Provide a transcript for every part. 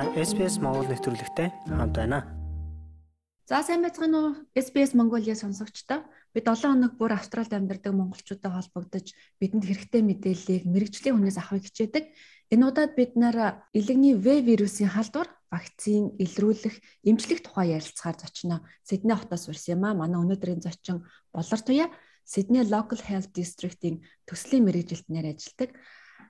та SPS Монгол нэвтрүүлэгтэй хамт байна. За сайн байцгаана уу? SBS Mongolia сонсогчдоо. Бид 7 хоног бүр Австралид амьдардаг монголчуудтай холбогдож бидэнд хэрэгтэй мэдээллийг мэрэгжлийн хүнээс авахыг хичээдэг. Энэ удаад бид наар илэгний В вирусын халдвар, вакцин илрүүлэх, эмчлэх тухай ярилцахаар зочноо. Сидней хотоос урьсан юм аа. Манай өнөөдрийн зочин Болор Туя Sydney Local Health District-ийн төслийн мэрэгжилтнээр ажилладаг.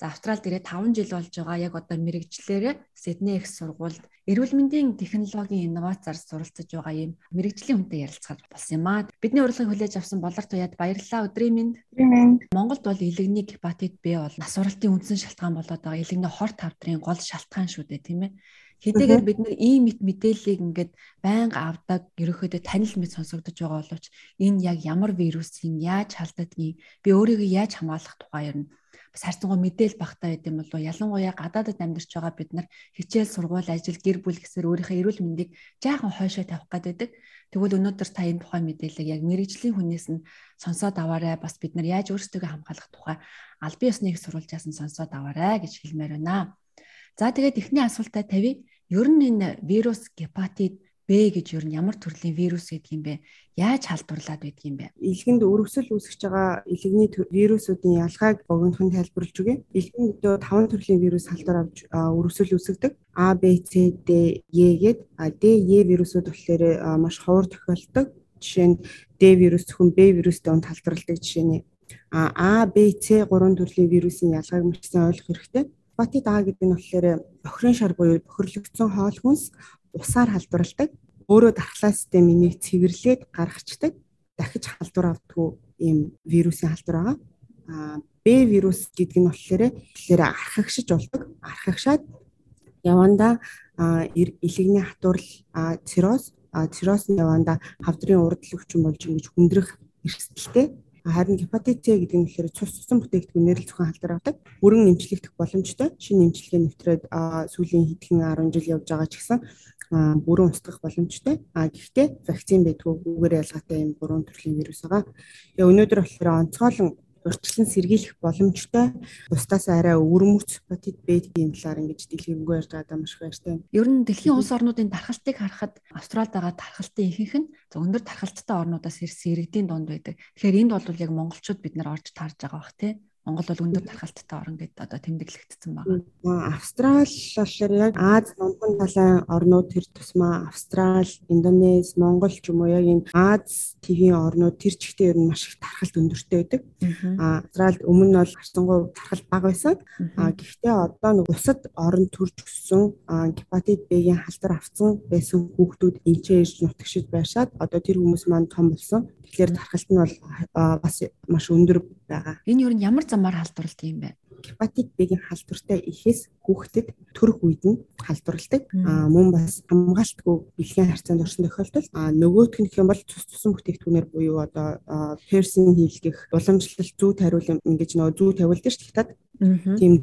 За Австралид ирээд 5 жил болж байгаа яг одоо мэрэгчлэрээ Сидней их сургуульд эрүүл мэндийн технологийн инновацаар суралцж байгаа юм мэрэгжлийн хүнтэй ярилцахад болсон юм аа. Бидний урилгыг хүлээж авсан болор туяад баярлалаа. Өдрийн мэнд. Монголд бол илэгний гепатит Б бол нас уралтын үндсэн шалтгаан болоод байгаа. Илэгний хор тавдрын гол шалтгаан шүү дээ, тийм ээ. Хэдийгээр бид нар ийм мэд мэдээллийг ингээд байнга авдаг ерөөхдөө танил мэд сонсогдож байгаа боловч энэ яг ямар вирусын яаж халддгийг би өөрийгөө яаж хамгаалах тухай юм бас харцангуй мэдээл багтаа юм болов ялангуяа гадаадд амьдарч байгаа бид нар хичээл сургууль ажил гэр бүл гэсээр өөрийнхөө эрүүл мэндийг жаахан хойшоо тавих гэдэг. Тэгвэл өнөөдөр та энэ тухайн мэдээллийг яг мэрэгжлийн хүнээс нь сонсоод аваарай. Бас бид нар яаж өөрсдөө хамгаалах тухай аль бие усны их сурвалжаас нь сонсоод аваарай гэж хэлмээр байна. За тэгээд эхний асуултаа тавья. Ер нь энэ вирус гепатит Б гэж ер нь ямар төрлийн вирус гэдэг юм бэ? Яаж халдварлаад байдаг юм бэ? Илгэнд өрөвсөл үүсгэж байгаа илгэний вирусуудын ялгааг богинохон тайлбарлаж өгье. Илгэнд дэдөө 5 төрлийн вирус халдвар авч өрөвсөл үүсгэдэг. А, Б, С, Д, Е гээд Д, Е вирусууд болохоор маш ховор тохиолддог. Жишээ нь Д вирус зөвхөн Б вирустэй унд халдварладаг жишээ нь А, Б, С гурван төрлийн вирусын ялгааг маш сайн ойлгох хэрэгтэй. Гепатит А гэдэг нь болохоор бохирын шар буюу бохирлогдсон хоол хүнс усаар халдварладаг өөрөө дархлаа системийн нэг цэвэрлээд гаргацдаг дахиж халдвар авдаггүй ийм вирусын халдвар байгаа. А Б вирус гэдэг нь болохоор тэгэхээр архагшиж болдог. Архагшаад яванда илэгний хатуурл цирроз цирроз нь яванда хавдрын урд өвчин болж ингэж хүндрэх эрсдэлтэй Харин гепатит С гэдэг нь болохоор цус цусан бүтээгдэхүүнээр л зөвхөн халдвар авдаг. Бүрэн эмчлэгдэх боломжтой. Шинэ эмчилгээ нэвтрээд сүүлийн хэдхэн 10 жил явж байгаа ч гэсэн бүрэн устгах боломжтой. А гэхдээ вакцин байдгүй үгээр ялгаатай юм гурван төрлийн вирус байгаа. Тэгээ өнөөдөр болохоор онцгойлон урьдчилан сэргийлэх боломжтой бусдаас арай өвөрмөц гепатит Б-ийн талаар ингэж дэлгэрэнгүй ярьж байгаа маш их баяртай. Ер нь дэлхийн улс орнуудын тархалтыг харахад Австралид байгаа тархалтын ихэнх нь өндөр тархалттай орнуудаас ирсэн иргэдийн дунд байдаг. Тэгэхээр энд бол яг монголчууд бид нар орж таарж байгаа бах тий. Монгол бол өндөр тархалттай орн гэдээ одоо тэмдэглэгдсэн байна. Австрал болохоор яг Аз номхон талайн орнууд тэр тусмаа Австрал, Индонез, Монгол ч юм уу яг энэ Аз твийн орнууд тэр чигтээ ер нь маш их тархалт өндөртэй байдаг. Австралд өмнө нь бол харцангуй тархалт бага байсан. Гэхдээ одоо нэг бусад орон төрж өссөн гепатит Б-ийн халдвар авсан байсан хүүхдүүд энчээ ирж нутагшиж байшаад одоо тэр хүмүүс маань том болсон. Тэгэхээр тархалт нь бол бас маш өндөр байгаа. Энэ юу нь ямар замаар халдварлалт юм бэ? Гепатит Б-гийн халдвартай ихээс хүүхдэд төрөх үед нь халдварладаг. Аа мөн бас хамгаалтгүй бэлгийн харьцаанд орсон тохиолдолд аа нөгөөх нь гэх юм бол цус цусан бүтээгдэхүүнээр буюу одоо персон хийлгэх уламжлалт зүү тариул ингэж нөгөө зүү тавилдаг ш хятад. Тийм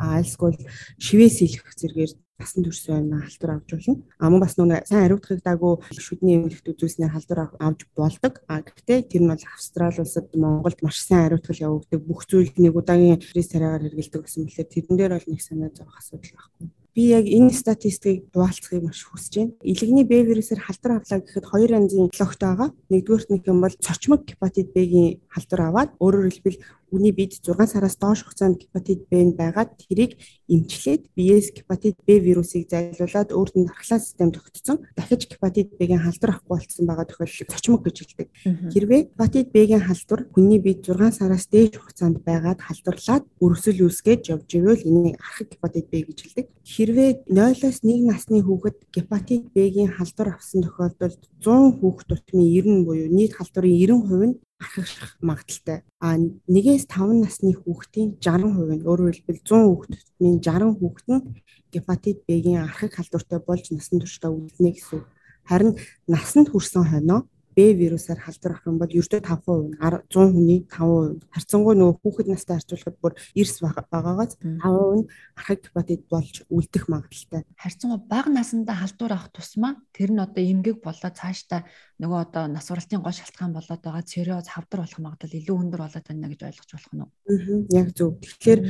айлсгүй шивээс хийх зэргээр насан турш байна халтур авч болно. А мөн бас нөгөө сайн ариутгах даагүй шүдний эмнэлэгт үзүүлснээр халдвар авч болдог. А гэхдээ тэр нь бол Австрали улсад Монголд маш сайн ариутгал явагддаг. Бүх зүйл нэг удаагийн стресс тариагаар хэрэгэлдэг гэсэн мэтлээ тэрэн дээр бол нэг санаа зовох асуудал байхгүй би яг энэ статистикийг хуваалцахыг маш хүсэж байна. Илэгний Б вирусээр халдвар авлаа гэхэд хоёр янзын логт байгаа. Нэгдүгürt нэг юм бол цочмог гепатит Б-гийн халдвар аваад өөрөөр хэлбэл Үний бид 6 сараас доош хугацаанд гепатит Б-нд байгаад тэрийг эмчлээд биеэс гепатит Б вирусыг зайлуулад өөрт нь дархлаа систем тогтцсон. Дахиж гепатит Б-гийн халдвар авахгүй болсон байгаа тохиолдлыг цочмог гэж хэлдэг. Хэрвээ гепатит Б-гийн халдвар хүний бид 6 сараас дээш хугацаанд байгаад халдварлаад өрсөл үүсгэж явж ивэл энийг архаг гепатит Б гэж хэлдэг. Хэрвээ 0-оос 1 насны хүүхэд гепатит Б-гийн халдвар авсан тохиолдолд 100 хүүхэд тутмын 90 буюу нийт халдварын 90% нь архагших магадaltaй. А 1-ээс 5 насны хүүхдийн 60% нь өөрөөр хэлбэл 100 хүүхдийн 60 хүүхэд нь гепатит Б-гийн архаг халдвартай болж насан туршдаа үлднэ гэсэн. Харин насанд хүрсэн хойноо Б вирусаар халдвар авах юм бол ердөө 5% 100 хүний 5% харьцангуй нөгөө хүүхэд настай харьцуулахад бүр эрс байгаагаас 5% нь архаг гепатит болж үлдэх магадлалтай. Харьцангуй бага насндаа халдвар авах тусмаа тэр нь одоо эмгэг болоод цаашдаа нөгөө одоо нас уралтын гол шалтгаан болоод байгаа цирроз хавдар болох магадлал илүү өндөр болоод байна гэж ойлгож болох нь? Аа яг зөв. Тэгэхээр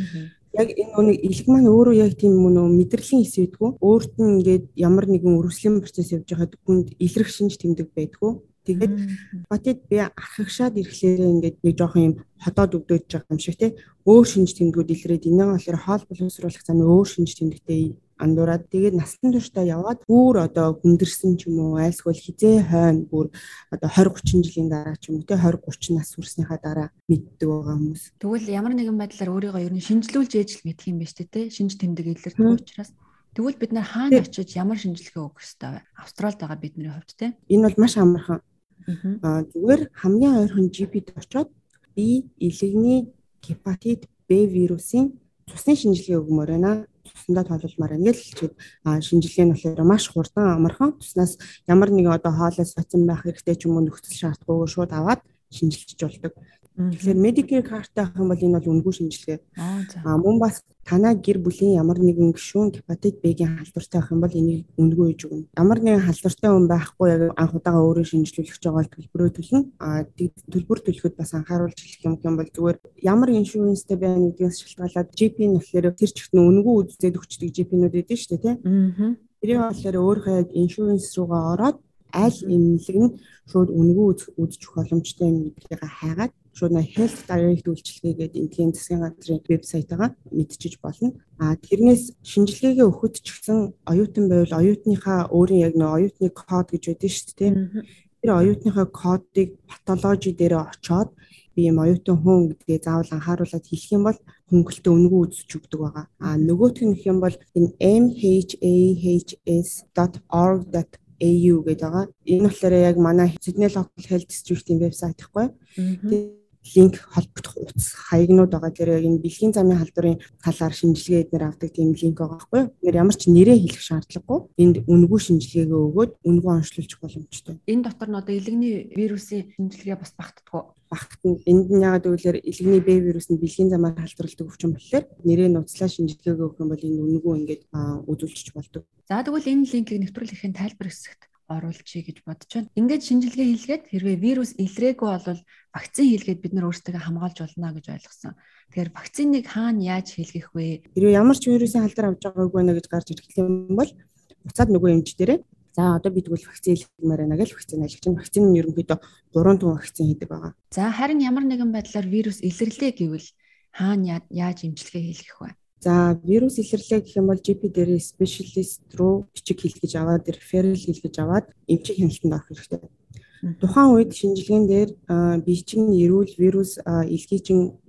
Яг энэ нүг илэг маань өөрөө яг тийм нөө мэдрэлийн хэсэг гэдгүү. Өөрт нь ингээд ямар нэгэн өргөслийн процесс явж байхад хүнд илрэх шинж тэмдэг байдгүй. Тэгээд батид би архагшаад ирэхлээр ингээд нэг жоохон юм ходоод өгдөөж байгаа юм шиг тий. Өөр шинж тэмдгүүд илрээд энэ болохоор хоол боловсруулах замын өөр шинж тэмдэгтэй андуураад тэгээд насан туршдаа яваад бүр одоо хүндэрсэн ч юм уу айлсгүй хизээ хойно бүр одоо 20 30 жилийн дараа ч юм уу те 20 30 нас хүрснийхаа дараа мэддэг байгаа хүмүүс. Тэгвэл ямар нэгэн байдлаар өөрийгөө ер нь шинжилүүлж ээж л мэдх юм шүү дээ те шинж тэмдэг илэрдэг учраас Тэгвэл бид нар хаана очиж ямар шинжилгээ өгөх ёстой вэ? Австралид байгаа бидний хувьд те. Энэ бол маш амархан. Аа зүгээр хамгийн ойрхон GP-д очоод би илэгний гепатит B вирусын цусны шинжилгээ өгмөр байна цусндаа тоололмаар байна хэлчихэд шинжилгээ нь болохоор маш хурдан амархан. Туснаас ямар нэгэн одоо хоолоос цоцсон байх хэрэгтэй ч юм уу нөхцөл шаардлагагүй шууд аваад шинжилж болдог. Тэгэхээр Medicare карттай авах юм бол энэ бол үнэгүй шинжилгээ. Аа мөн бас танаа гэр бүлийн ямар нэгэн гишүүн гепатит Б-гийн халдвартай авах юм бол энийг үнэгүй гэж өгнө. Ямар нэгэн халдвартай хүн байхгүй яг анх удаага өөрөө шинжилүүлэх байгаа бол төлбөрөө төлнө. Аа төлбөр төлөхөд бас анхааруулж хэлэх юм юм бол зүгээр ямар иншуренстэй байна гэдгээс шалтгаалаад GP нь болохоор тэр чигт нь үнэгүй үзээд өгчдөг GP-нүүд эдэн шүү дээ тийм. Аа. Тэрийг болохоор өөрөө яг иншуренс руугаа ороод аль эмнэлэг нь шууд үнэгүй үзэж өгөх боломжтой юм гэдгийг хайгаад шууд нэг health direct үйлчилгээ гэдэг энгийн засгийн газрын вебсайтаа мэдчиж болно. А тэрнээс шинжилгээгээ өгөхөд ч гэсэн оюутан байвал оюутныхаа өөрийн яг нэг оюутны код гэж байдаг шүү дээ. Тэр оюутныхаа кодыг патологи дээр очоод би юм оюутан хүн гэдгээ заавал анхааруулад хэлэх юм бол хөнгөлтөө үнэгүй үзэж өгдөг байгаа. А нөгөөх нь гэх юм бол энэ mhahs.org AU гэдэг байгаа. Энэ болохоор яг манай Sydney Local Health District-ийн вебсайт гэхгүй линк холбогдох утас хаягнууд байгаа. Тэр энэ бэлгийн замын халдварын талаар шинжилгээ эднэр авдаг тийм линк байгаа байхгүй юу? Нэр ямар ч нэрээ хэлэх шаардлагагүй. Энд үнэгүй шинжилгээгээ өгөөд үнэгүй онцлуулж боломжтой. Энэ дотор нь одоо илэгний вирусын шинжилгээ бас багтдаг багтна. Энд нь ягаад гэвэл илэгний Б вирус нь бэлгийн замаар халдварладаг өвчин болохоор нэрээ нуцлаа шинжилгээгээ өгөх юм бол энэ үнэгүй ингээд үзүүлчих болдог. За тэгвэл энэ линкийг нэвтрүүлэхийн тайлбар хэсэгт оруулчихъя гэж бодож байна. Ингээд шинжилгээ хийлгээд хэрвээ вирус илрээгүй бол вакцин хийлгээд бид нар өөрсдөө хамгаалж болно гэж ойлгосон. Тэгэхээр вакциныг хаана яаж хийлгэх вэ? Хэрвээ ямар ч вирусын халдвар авч байгааг байна гэж гарч ирэх юм бол буцаад нөгөө эмч дээрээ За одоо би тэгвэл вакцин хийлгэмээр байна гэж вакцин ажиллаж байна. Вакцин нь ерөнхийдөө 3 тун вакцин хийдэг байгаа. За харин ямар нэгэн байдлаар вирус илэрлээ гэвэл хаана яаж эмчилгээ хийлгэх вэ? За вирус илэрлээ гэх юм бол GP дээр спешиалист руу бичиг хэлгэж аваад реферал хэлгэж аваад эмчийн хяналтанд авах хэрэгтэй. Тухайн үед шинжилгээнд дээр бичиг нь эрүүл вирус илгээжин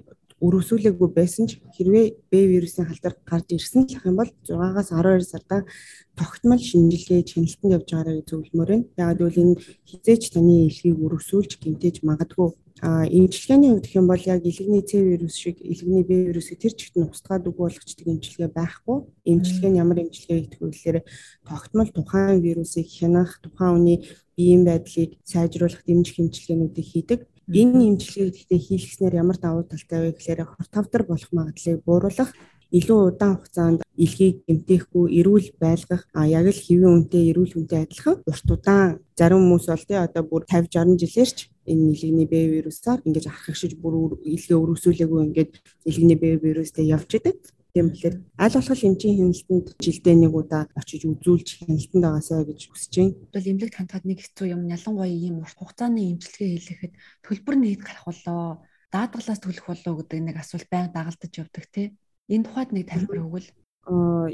өргөсүүлээгүй байсан ч хэрвээ Б вирусын халдвар гарч ирсэн л юм бол 6-аас 12 сарда тогтмол шинжилгээ хяналтанд явж байгаараа зөвлөмөр байна. Яг гэвэл энэ хизээч таны илгийг өргөсүүлж гинтээж магадгүй эмчилгээний хувьд гэх юм бол яг илэгний С вирус шиг илэгний Б вирусыг тэр чигт нь устгаад үгүй болгочдөг эмчилгээ байхгүй. Эмчилгээ нь ямар эмчилгээ гэхээр тогтмол тухайн вирусыг хянах, тухайн хүний биеийн байдлыг сайжруулах дэмжих эмчилгээнүүдийг хийдэг. Энэ эмчилгээг гэхдээ хийлгэснээр ямар давуу талтай вэ гэхээр хурдтавдар болох магадлалыг бууруулах илүү удаан хугацаанд илгийг гэмтээхгүй эрүүл байлгах яг л хэвийн үнэтэй эрүүл үнэтэй адилхан урт удаан зарим хүмүүс бол тий одоо бүр 50 60 жилээрч энэ нэлгний Б вирусаар ингэж архагшиж бүр илгээ өргөсүүлээгүй ингээд нэлгний Б вирустэй явж идэг. Тийм болохоор аль болох эмчийн хяналтанд жилдээ нэг удаа очиж үзүүлж хяналтанд байгаасаа гэж хүсэж байна. Бол эмнэлэг тантад нэг хэцүү юм ялангуяа ийм урт хугацааны эмчилгээ хийлгэхэд төлбөр нийт гарах болоо даатгалаас төлөх болоо гэдэг нэг асуулт байнга дагалдаж явдаг тий. Энэ тухайд нэг тайлбар өгвөл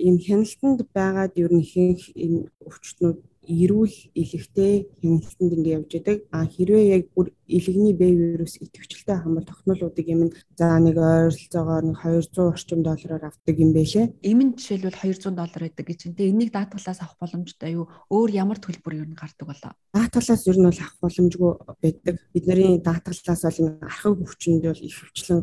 ийм хяналтанд байгаад ер нь ихэнх энэ өвчтнүүд эрүүл илэгтэй хяналтанд ингэ явж идэг. А хэрвээ яг бүр илэгний Б вирус идэвхжэлтэй хамбал тогтнолуудыг юм за нэг ойролцоогоор нэг 200 орчим доллараар авдаг юм байлээ. Нь жишээлбэл 200 доллар гэдэг гэж чинь. Тэгээ энийг даатгалаас авах боломжтой юу? Өөр ямар төлбөр юу гардаг болоо? Даатгалаас ер нь бол авах боломжгүй байдаг. Бидний даатгалаас бол энэ архив хүчинд бол их хвчлэн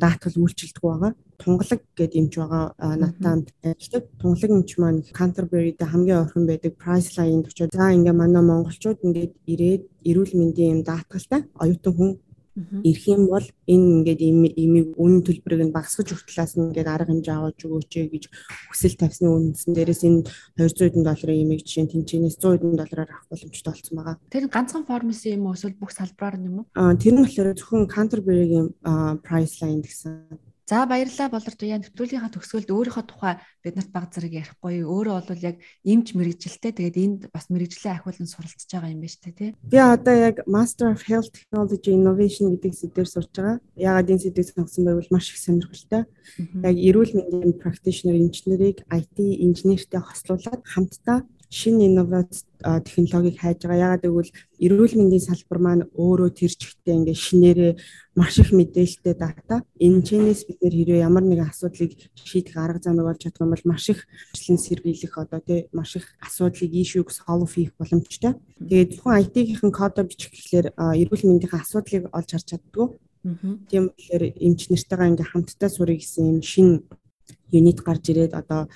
даатгал үйлчилдэг байгаа тунгалаг гэдэг юмч байгаа натанд ажилладаг. Тунгалаг юмч маань Canterbury-д хамгийн орхон байдаг Priceline-д очоод за ингээ манай монголчууд ингээд ирээд эрүүл мэндийн юм даатгалтай оюутан хүн ирэх юм бол энэ ингээд имийг үнэн төлбөрийг нь багасгаж өгтлээс нь ингээд арга хэмжээ аваад өгөөч гэж хүсэл тавьсны үндсэн дээрээс энэ 200 сая долларын имийг жишээ нь тэнцэнээс 100 сая доллараар авах боломжтой болсон байгаа. Тэр ганцхан формис юм уу эсвэл бүх салбараар юм уу? Аа тэр нь болохоор зөвхөн Canterbury-гийн Priceline гэсэн За баярлалаа болор туяа нэвтрүүлгийнхаа төгсгөлд өөрийнхөө тухай биднэрт баг зэрэг ярихгүй өөрөө бол яг эмч мэрэгжилтэй тэгээд энд бас мэрэгжлийн ахиулан суралцж байгаа юм байна шүү дээ тий. Би одоо яг Master of Health Technology Innovation гэдэг сэдвээр сурж байгаа. Ягаад энэ сэдвийг сонгосон байвал маш их сонирхолтой. Яг эрүүл мэндийн practitioner инженерийг IT инженертэй хослуулад хамтдаа шинэ инновац технологиг хайж байгаа. Ягаад гэвэл эрүүл мэндийн салбар маань өөрөө тэр чигтээ ингээ шинээрээ маш их мэдээлэлтэй дата. Энэ чэнэс бид нэр хэрэг ямар нэгэн асуудлыг шийдэх арга замыг олж юм бол маш их хүчлэн сэргийлэх одоо тий маш их асуудлыг ишүүг solve хийх боломжтой. Тэгээд зөвхөн IT-ийн кодо бичих гэхлээр эрүүл мэндийн асуудлыг олж харж чаддгүй. Тийм болохоор эмч нартайгаа ингээ хамтдаа сурах гэсэн юм шинэ юнит гарч ирээд одоо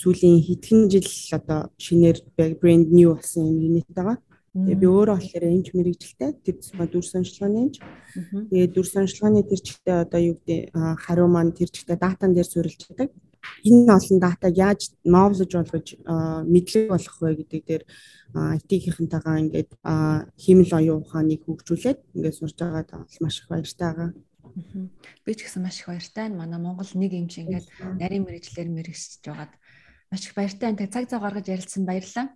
сүүлийн хэдхэн жил одоо шинээр брэнд new болсон юм юнит байгаа. Тэгээ би өөрөө болохоор энж мэрэгжилтэй тэр тусмаа дүр сонжлооны энж. Тэгээ дүр сонжлооны тэр чигтээ одоо юу гэдэг хариу маань тэр чигтээ датан дээр суурилж байдаг. Энэ олон датаг яаж knowledge болгож мэдлэг болгох вэ гэдэг дээр IT-гийнхэнтэйгээ ингээд хиймэл оюун ухааныг хөгжүүлээд ингээд сурж байгаа маш их баяртай байгаа. Би ч гэсэн маш их баяртай. Манай Монгол нэг юм шиг ингээд нарийн мэрэгчлэр мэрэгсэж байгаад маш их баяртай. Тэг цаг зав гаргаж ярилцсан баярлалаа.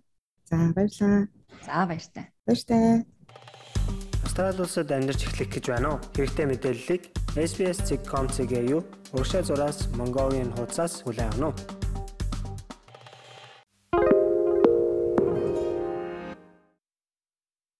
За баярлалаа. За баяртай. Баяртай. Австрали улсад амьдарч эхлэх гэж байна уу? Хэрэгтэй мэдээллийг SBS.com.cg юу? Урагшаа зураас Mongolian хуудасаас хүлээн авах нь